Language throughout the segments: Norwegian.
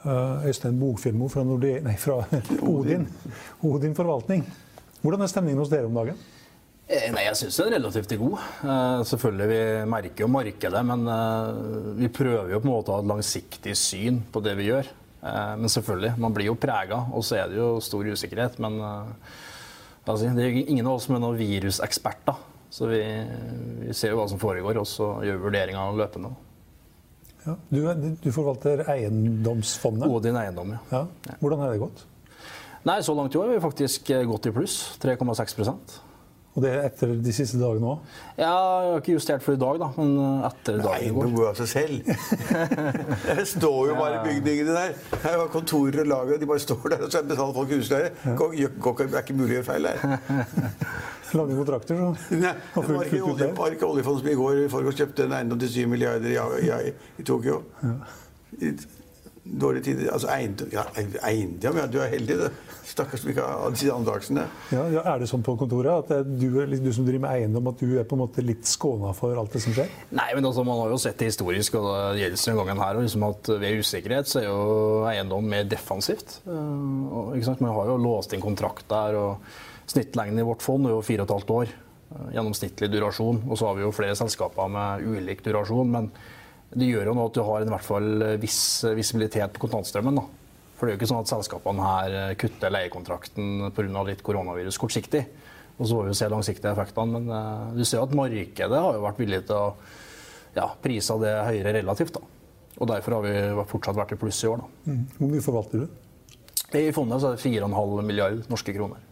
Uh, Øystein Bogfilmo fra, Nordea, nei, fra Odin. Odin forvaltning. Hvordan er stemningen hos dere om dagen? Eh, nei, Jeg syns den er relativt god. Uh, selvfølgelig, Vi merker jo markedet, men vi prøver jo på en måte å ha et langsiktig syn på det vi gjør. Men selvfølgelig, man blir jo prega, og så er det jo stor usikkerhet. Men det er ingen av oss som er noen viruseksperter. Så vi, vi, ser jo hva som foregår, og så gjør vi vurderinger løpende. Ja. Du, du, forvalter eiendomsfondet? Odin Eiendom, ja. ja. Hvordan har det gått? Nei, Så langt i år har vi faktisk gått i pluss. 3,6% og det er etter de siste dagene òg? Ja, jeg har ikke justert for i dag, da. Men etter dagen i går. Nei, noe av seg selv. det står jo bare bygningene der. Her var kontorer og lager, de bare står der, og så betaler folk husleie. Det er ikke mulig å gjøre feil der. Lange kontrakter, så. Nei, det var ikke, olje, var ikke oljefondet som i går forgårs kjøpte en eiendom til 7 milliarder i, i, i Tokyo. Ja. Dårlige tider. Altså eiendom ja, eiendom, ja, du er heldig, det. Stakkars Mikael Andaksen. Ja, ja, er det sånn på kontoret at du, du, som driver med eiendom, at du er på en måte litt skåna for alt det som skjer? Nei, men altså, man har jo sett det historisk, og det gjelder denne gangen her. Liksom at ved usikkerhet så er jo eiendom mer defensivt. Ikke sant? man har jo låst inn kontrakt der. og Snittlengden i vårt fond er jo fire og et halvt år. Uh, gjennomsnittlig durasjon. Og så har vi jo flere selskaper med ulik durasjon. men det gjør jo nå at du har i hvert fall viss visibilitet på kontantstrømmen. da. For det er jo ikke sånn at selskapene her eh, kutter leiekontrakten pga. litt koronavirus kortsiktig. Og så får vi jo se langsiktige effektene. Men uh, du ser at markedet har jo vært villig til å ja, prise det høyere relativt. da. Og derfor har vi fortsatt vært i pluss i år. da. Mm. Hvor mye forvalter du? I fondet så er det 4,5 milliard norske kroner.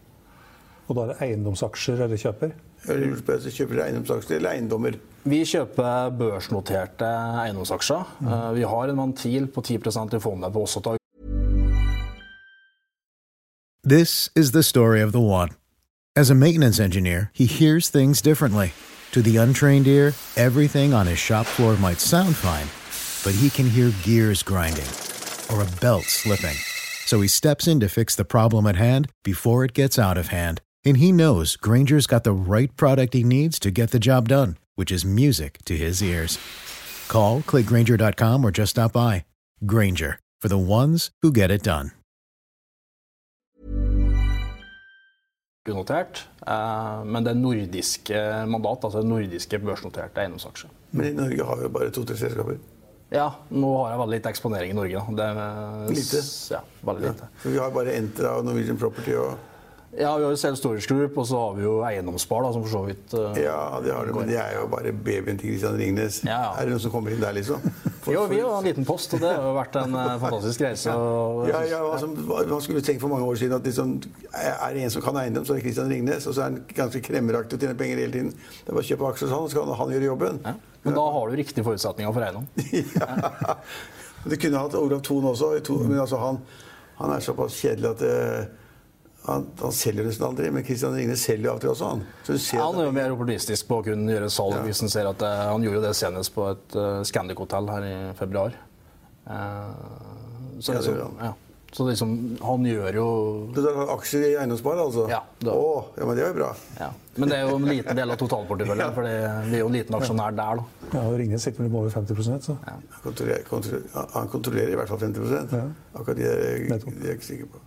Og da er det eiendomsaksjer eller kjøper? Kjøper eiendomsaksjer eller eiendommer? Vi kjøper børsnoterte eiendomsaksjer. Mm. Uh, vi har en ventil på 10 i fondet på også ta This is the story of the one. As a maintenance engineer, he hears things differently. To the untrained ear, everything on his shop floor might sound fine, but he can hear gears grinding or a belt slipping. So he steps in to fix the problem at hand before it gets out of hand. And he knows Granger's got the right product he needs to get the job done, which is music to his ears. Call, clickgranger.com, or just stop by. Granger, for the ones who get it done. unotert, eh, men det er nordiske mandat, altså nordiske børsnoterte eiendomsaksjer. Men i Norge har vi jo bare to-tre selskaper? Ja, nå har jeg veldig litt eksponering i Norge. Det er, lite? Ja, veldig lite. Ja, for vi har bare Entra og Norwegian Property og ja, vi har jo Self Storage Group, og så har vi jo Eiendomsspar, da, som for så vidt uh, Ja, det har du, men det er jo bare babyen til Christian Ringnes. Ja, ja. Er det noen som kommer inn der, liksom? For, jo, vi har en liten post, og det har jo vært en uh, fantastisk reise. Og, ja, ja altså, Man skulle tenkt for mange år siden at liksom, er det en som kan eiendom, så er det Christian Ringnes. Og så er han ganske kremmeraktig og tjener penger hele tiden. Det er bare å kjøpe aksjer hos han, så kan han gjøre jobben. Ja. Men da har du riktige forutsetninger for eiendom. ja. Det kunne hatt Olav Thon også, men altså, han, han, er såpass kjedelig at uh, han, han, selger nesten aldri, men Kristian Ringnes selger av og til også. Han ja, han er jo mer opportunistisk på å kunne gjøre salg. Ja. hvis Han ser at det, eh, han gjorde det senest på et uh, Scandic-hotell her i februar. Uh, så, ja, liksom, ja. så liksom, han gjør jo Du tar aksjer i eiendomsspar, altså? Ja, da. oh, ja, men det er jo bra. Ja. Men det er jo en liten del av totalporteføljen, for vi er jo en liten aksjonær der. da. Ja, og Ringnes sitter vel med over 50% så. Ja. Han, kontrollerer, kontrollerer, han kontrollerer i hvert fall 50 ja. Akkurat det er jeg, det er jeg ikke sikker på.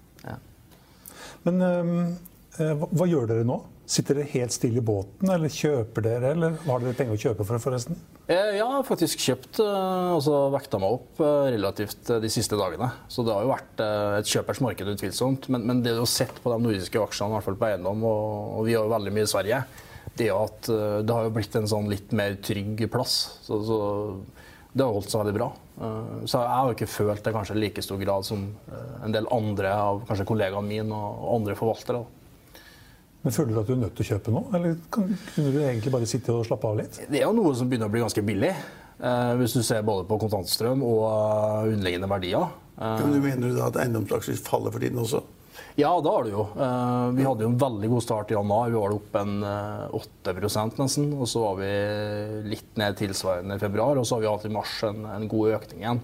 Men øh, hva gjør dere nå? Sitter dere helt stille i båten, eller kjøper dere, eller har dere penger å kjøpe for, forresten? Eh, jeg har faktisk kjøpt, altså vekta meg opp relativt de siste dagene. Så det har jo vært et kjøpers marked, utvilsomt. Men, men det du har sett på de nordiske aksjene, i hvert fall på eiendom, og, og vi har jo veldig mye i Sverige, det er at det har jo blitt en sånn litt mer trygg plass. Så, så det har holdt seg veldig bra. Eh, så jeg har jo ikke følt det kanskje i like stor grad som eh, en del andre av kanskje kollegaene mine og andre forvaltere. Men Føler du at du er nødt til å kjøpe nå, eller kunne du egentlig bare sitte og slappe av litt? Det er jo noe som begynner å bli ganske billig, eh, hvis du ser både på kontantstrøm og underliggende verdier. Men du Mener du da at eiendomsaksjer faller for tiden også? Ja, det har du jo. Eh, vi hadde jo en veldig god start i januar. Vi var oppe en 8 eh, nesten. Og så var vi litt ned tilsvarende i februar. Og så har vi hatt i mars en, en god økning igjen.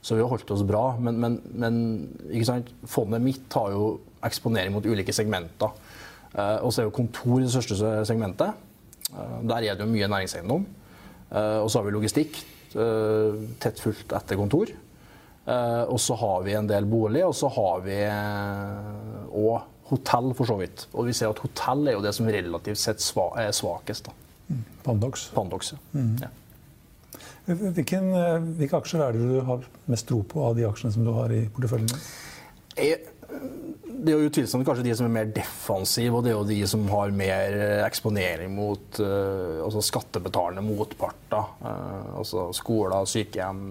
Så vi har holdt oss bra. Men, men, men fondet mitt har jo eksponering mot ulike segmenter. Eh, og så er jo kontor det største segmentet. Der er det jo mye næringseiendom. Og så har vi logistikk tett fulgt etter kontor. Eh, og så har vi en del bolig, og så har vi òg eh, hotell, for så vidt. Og vi ser at hotell er jo det som relativt sett er svakest. da. Mm. Pandox. Pandox, mm. ja. Hvilken, hvilke aksjer er det du har mest tro på av de aksjene som du har i porteføljen? det er jo utvilsomt kanskje de som er mer defensive, og det er jo de som har mer eksponering mot altså skattebetalende motparter. Altså skoler, sykehjem.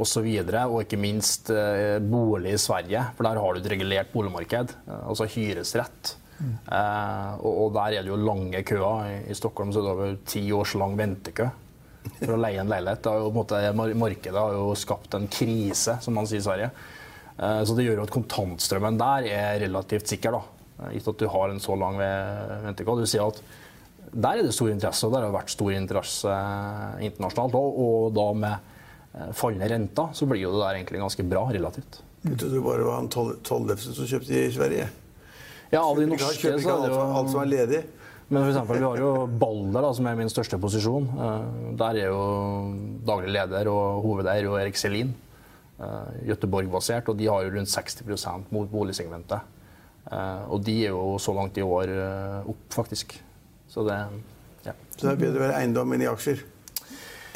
Osv. Og, og ikke minst eh, bolig i Sverige, for der har du et regulert boligmarked, eh, altså hyresrett. Mm. Eh, og, der er det jo lange køer. I, Stockholm så er det over ti års lang ventekø for å leie en leilighet. Det har jo, på en måte, markedet har jo skapt en krise, som man sier i Sverige. Så det gjør jo at kontantstrømmen der er relativt sikker, da. Gitt at du har en så lang ventekø. Du sier at der er det stor interesse, og der har det vært stor interesse internasjonalt. Og, og da med Eh, fallende renter, så blir jo det der egentlig ganske bra relativt. Jeg trodde det bare var han Tollefsen som kjøpte i Sverige. Ja, av de norske så er det jo alt som er ledig. Men for eksempel, vi har jo Balder, da, som er min største posisjon. Eh, der er jo daglig leder og hovedeier jo Erik Selin. Eh, Göteborg-basert, og de har jo rundt 60% mot boligsegmentet. Og de er jo så langt i år opp, faktisk. Så det ja. Så det er bedre å være eiendom enn i aksjer?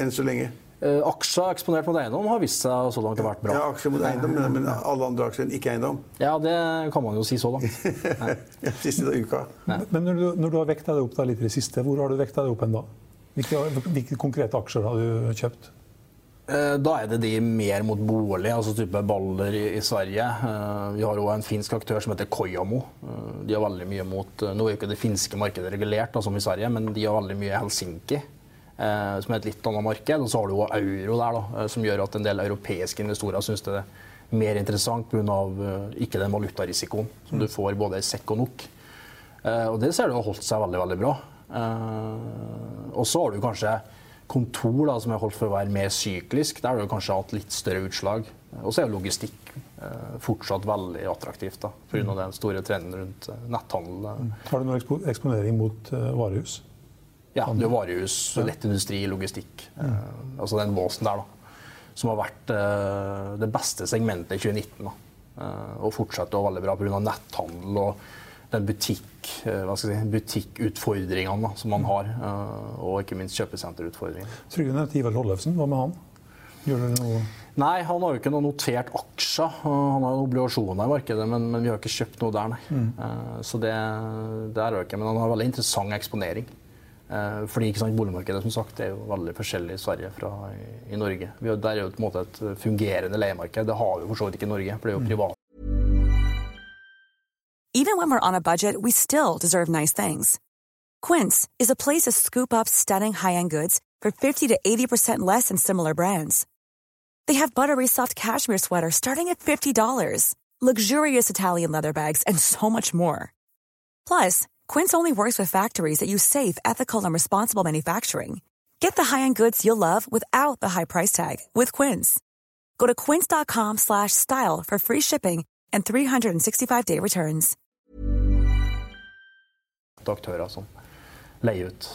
Enn så lenge? Eh, aksjer eksponert mot eiendom har vist seg så langt å vært bra. Ja, aksjer mot eiendom, men alle andre aksjer enn ikke eiendom? Ja, det kan man jo si så langt. ja, siste uka. Nei. Men når du, når du har vekta deg opp da litt i det siste, hvor har du vekta deg opp ennå? Hvilke, hvilke konkrete aksjer har du kjøpt? Eh, da er det de mer mot bolig, altså type Baller i, i Sverige. Eh, vi har òg en finsk aktør som heter Koyamo. De har veldig mye mot Nå er jo ikke det finske markedet regulert, da, som i Sverige, men de har veldig mye Helsinki. Eh, som er et litt annet marked. Og så har du jo euro der, da, eh, som gjør at en del europeiske investorer syns det er mer interessant pga. Uh, ikke den valutarisikoen som du får både i sekk og nok. og det ser du har holdt seg veldig, veldig bra. og så har du kanskje kontor da, som er holdt for å være mer syklisk. Der har du kanskje hatt litt større utslag. Og så er logistikk fortsatt veldig attraktivt pga. den store trenden rundt netthandel. Har du noen eksponering mot varehus? Ja, det er varehus, lett industri, logistikk. Mm. Uh, altså den båsen der, da. Som har vært uh, det beste segmentet i 2019. da. Uh, og fortsetter å være veldig bra pga. netthandel og den butikk, hva skal jeg si, butikkutfordringene som man har. og ikke minst kjøpesenterutfordringene. Trygve nevnte Ivar Tollefsen. Hva med han? Gjør dere noe Nei, han har jo ikke noen notert aksjer. Han har obligasjoner i markedet, men, men, vi har ikke kjøpt noe der, nei. Mm. Så det, det er jo ikke. Men han har veldig interessant eksponering. Eh, fordi ikke sant, Boligmarkedet som sagt, er jo veldig forskjellig i Sverige fra i, Norge. Vi, der er jo på en måte et fungerende leiemarked. Det har vi for så vidt ikke i Norge, for det er jo mm. privat. Even when we're on a budget, we still deserve nice things. Quince is a place to scoop up stunning high-end goods for 50 to 80% less than similar brands. They have buttery soft cashmere sweaters starting at $50, luxurious Italian leather bags, and so much more. Plus, Quince only works with factories that use safe, ethical, and responsible manufacturing. Get the high-end goods you'll love without the high price tag with Quince. Go to quince.com/style for free shipping and 365-day returns. Aktører som leier ut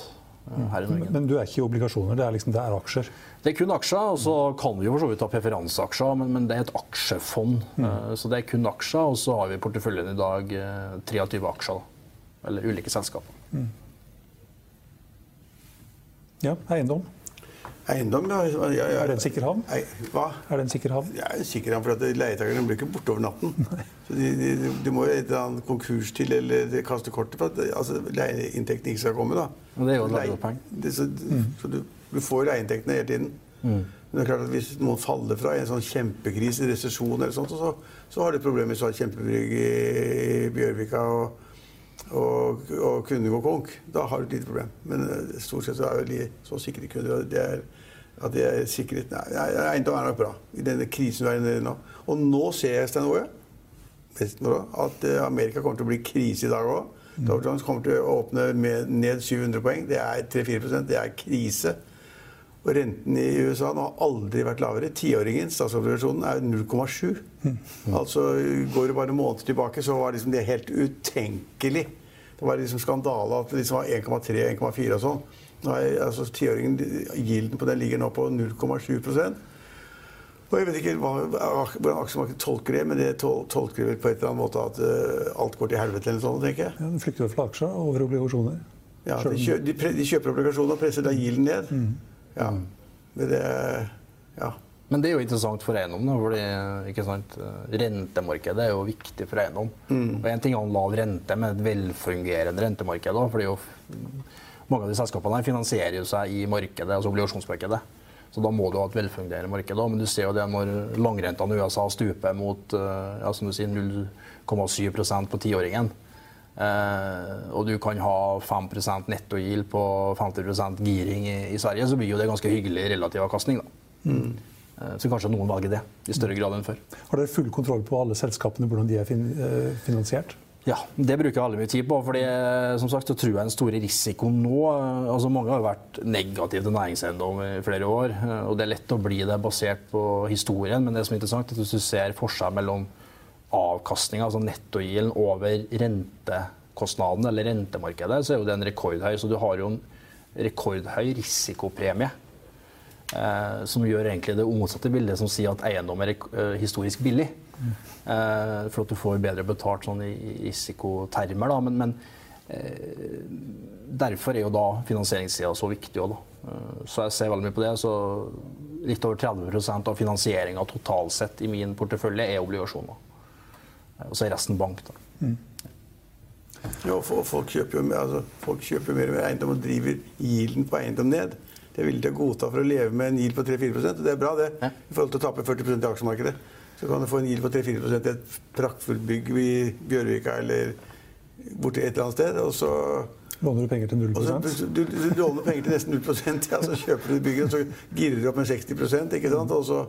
uh, her i Norge. Men du er ikke i obligasjoner, det er liksom det er aksjer? Det er kun aksjer, og så kan vi jo for så vidt ta preferanseaksjer, men, men, det er et aksjefond. Mm. Uh, så det er kun aksjer, og så har vi i porteføljen i dag uh, 23 aksjer. Da eller ulike selskaper. Mm. Ja, eiendom. Eiendom, ja, ja, ja. Er det en sikker havn? Ei, hva? Er det en sikker havn? Ja, en sikker havn, for at Leietakerne blir ikke borte over natten. Så de, de, de, må jo et eller annet konkurs til eller kaste kortet for at altså, leieinntektene ikke skal komme. da. Men det er jo leie, så, mm. så du, du, får leieinntektene hele tiden. Mm. Men det er klart at hvis noen faller fra i en sånn kjempekrise, resesjon eller sånt, så, så har du problemer med sånn kjempebrygg i Bjørvika. og og, og kunne gå konk, da har du et lite problem. Men uh, stort sett så er de så sikre kunder det er, at det er sikkerhet Nei, eiendom er nok bra i denne krisen vi er inne i nå. Og nå ser jeg Stein Ove, at uh, Amerika kommer til å bli krise i dag òg. Mm. Dow Jones kommer til å åpne med ned 700 poeng. Det er 3-4% Det er krise. Og renten i USA nå har aldri vært lavere. Tiåringen, statsobligasjonen, er 0,7. Mm. Altså Går det bare måneder tilbake, så var liksom det helt utenkelig. Det var liksom skandale at det liksom var 1,3-1,4 og sånn. Nå er altså Tiåringen, gilden på den ligger nå på 0,7% Og jeg vet ikke hvordan aksjemarkedet tolker det, men det tol tolker vel på et eller annet måte at uh, alt går til helvete eller sånt, tenker jeg. Ja, De flykter fra aksjer over obligasjoner. Ja, de, kjø de, de, kjøper obligasjoner og presser da gilden ned. Mm. Ja. Men det Ja. Men det er jo interessant for eiendom. Da, fordi Rentemarkedet er jo viktig for eiendom. Mm. Og En ting er en lav rente med et velfungerende rentemarked. Da, fordi jo, mange av de selskapene her finansierer seg i markedet, altså obligasjonsmarkedet. Så da må du ha et velfungerende marked. Da. Men du ser jo det når langrentene i USA stuper mot eh, ja, som du sier, 0,7% på tiåringen. Eh, og du kan ha 5% nettogild på 50 giring i, i, Sverige, så blir jo det ganske hyggelig relativ avkastning. Da. Mm. Eh, så kanskje noen velger det i større grad enn før. Har dere full kontroll på alle selskapene, hvordan de er fin eh, finansiert? Ja, det bruker jeg veldig mye tid på. fordi som sagt, så tror jeg den store risikoen nå altså Mange har vært negative til næringseiendom i flere år. og Det er lett å bli det basert på historien, men det som er interessant, er at hvis du ser forskjell mellom avkastninga, altså nettogilden, over rentekostnadene eller rentemarkedet, så er jo den rekordhøy. Så du har jo en rekordhøy risikopremie. Eh, som gjør egentlig det motsatte bildet, som sier at eiendom er eh, historisk billig. Eh, for at du får bedre betalt sånn i, risikotermer. Da. Men, men eh, derfor er jo da finansieringssida så viktig òg, da. Eh, så jeg ser veldig mye på det. Så litt over 30% av finansieringa totalt sett i min portefølje er obligasjoner. Og så er resten bank. da. Mm. Ja, folk kjøper jo altså, folk kjøper mer og mer eiendom og driver gilden på eiendom ned det er villige til å godta for å leve med en yield på 3-4 og Det er bra, det. Ja. I forhold til å tape 40% i aksjemarkedet. Så kan du få en yield på 3-4% i et praktfullt bygg i Bjørvika eller borti et eller annet sted. og så... Låner du penger til 0 så, du, du, du, låner penger til nesten 0 ja, så kjøper du bygget, og så girer du opp med 60% ikke sant? Og så,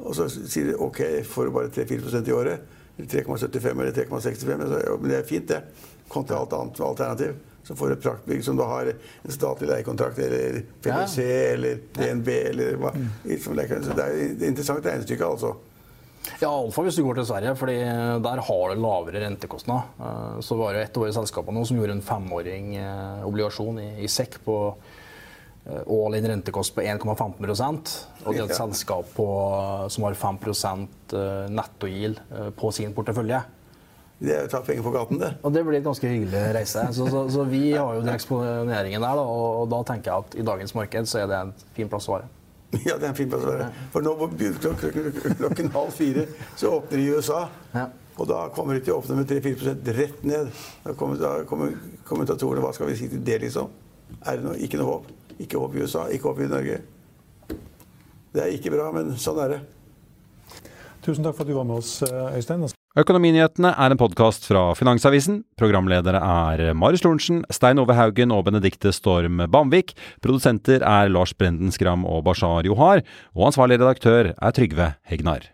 og så sier du OK, får du bare 3-4% i året. 3,75 eller 3,65. Men det er fint, det. Kontra alt annet alternativ så får du et praktbygg som du har en statlig leiekontrakt eller PwC ja. eller DNB eller hva. Mm. Så det er et interessant regnestykke, altså. Ja, iallfall hvis du går til Sverige, fordi der har du lavere rentekostnad. Eh, så var det et år i selskapet nå som gjorde en femåring eh, obligasjon i, i sekk på all in rentekost på 1,15% Og det er et selskap på, som har 5% nettogild på sin portefølje. Det er å ta penger på gaten, det. Og det blir et ganske hyggelig reise. Så, så, så vi har jo den eksponeringen der, da, og, og, da tenker jeg at i dagens marked så er det en fin plass å være. Ja, det er en fin plass å være. For nå klokken halv fire så åpner de i USA. Ja. Og da kommer de til å åpne med 3-4 rett ned. Da kommer, da kommer kommentatorene Hva skal vi si til det, liksom? Er det noe, ikke noe håp? Ikke håp i USA, ikke håp i Norge. Det er ikke bra, men sånn er det. Tusen takk for at du var med oss, Øystein. Økonominyhetene er en podkast fra Finansavisen. Programledere er Marius Lorentzen, Stein Ove Haugen og Benedikte Storm Bamvik. Produsenter er Lars Brenden Skram og Bashar Johar. Og ansvarlig redaktør er Trygve Hegnar.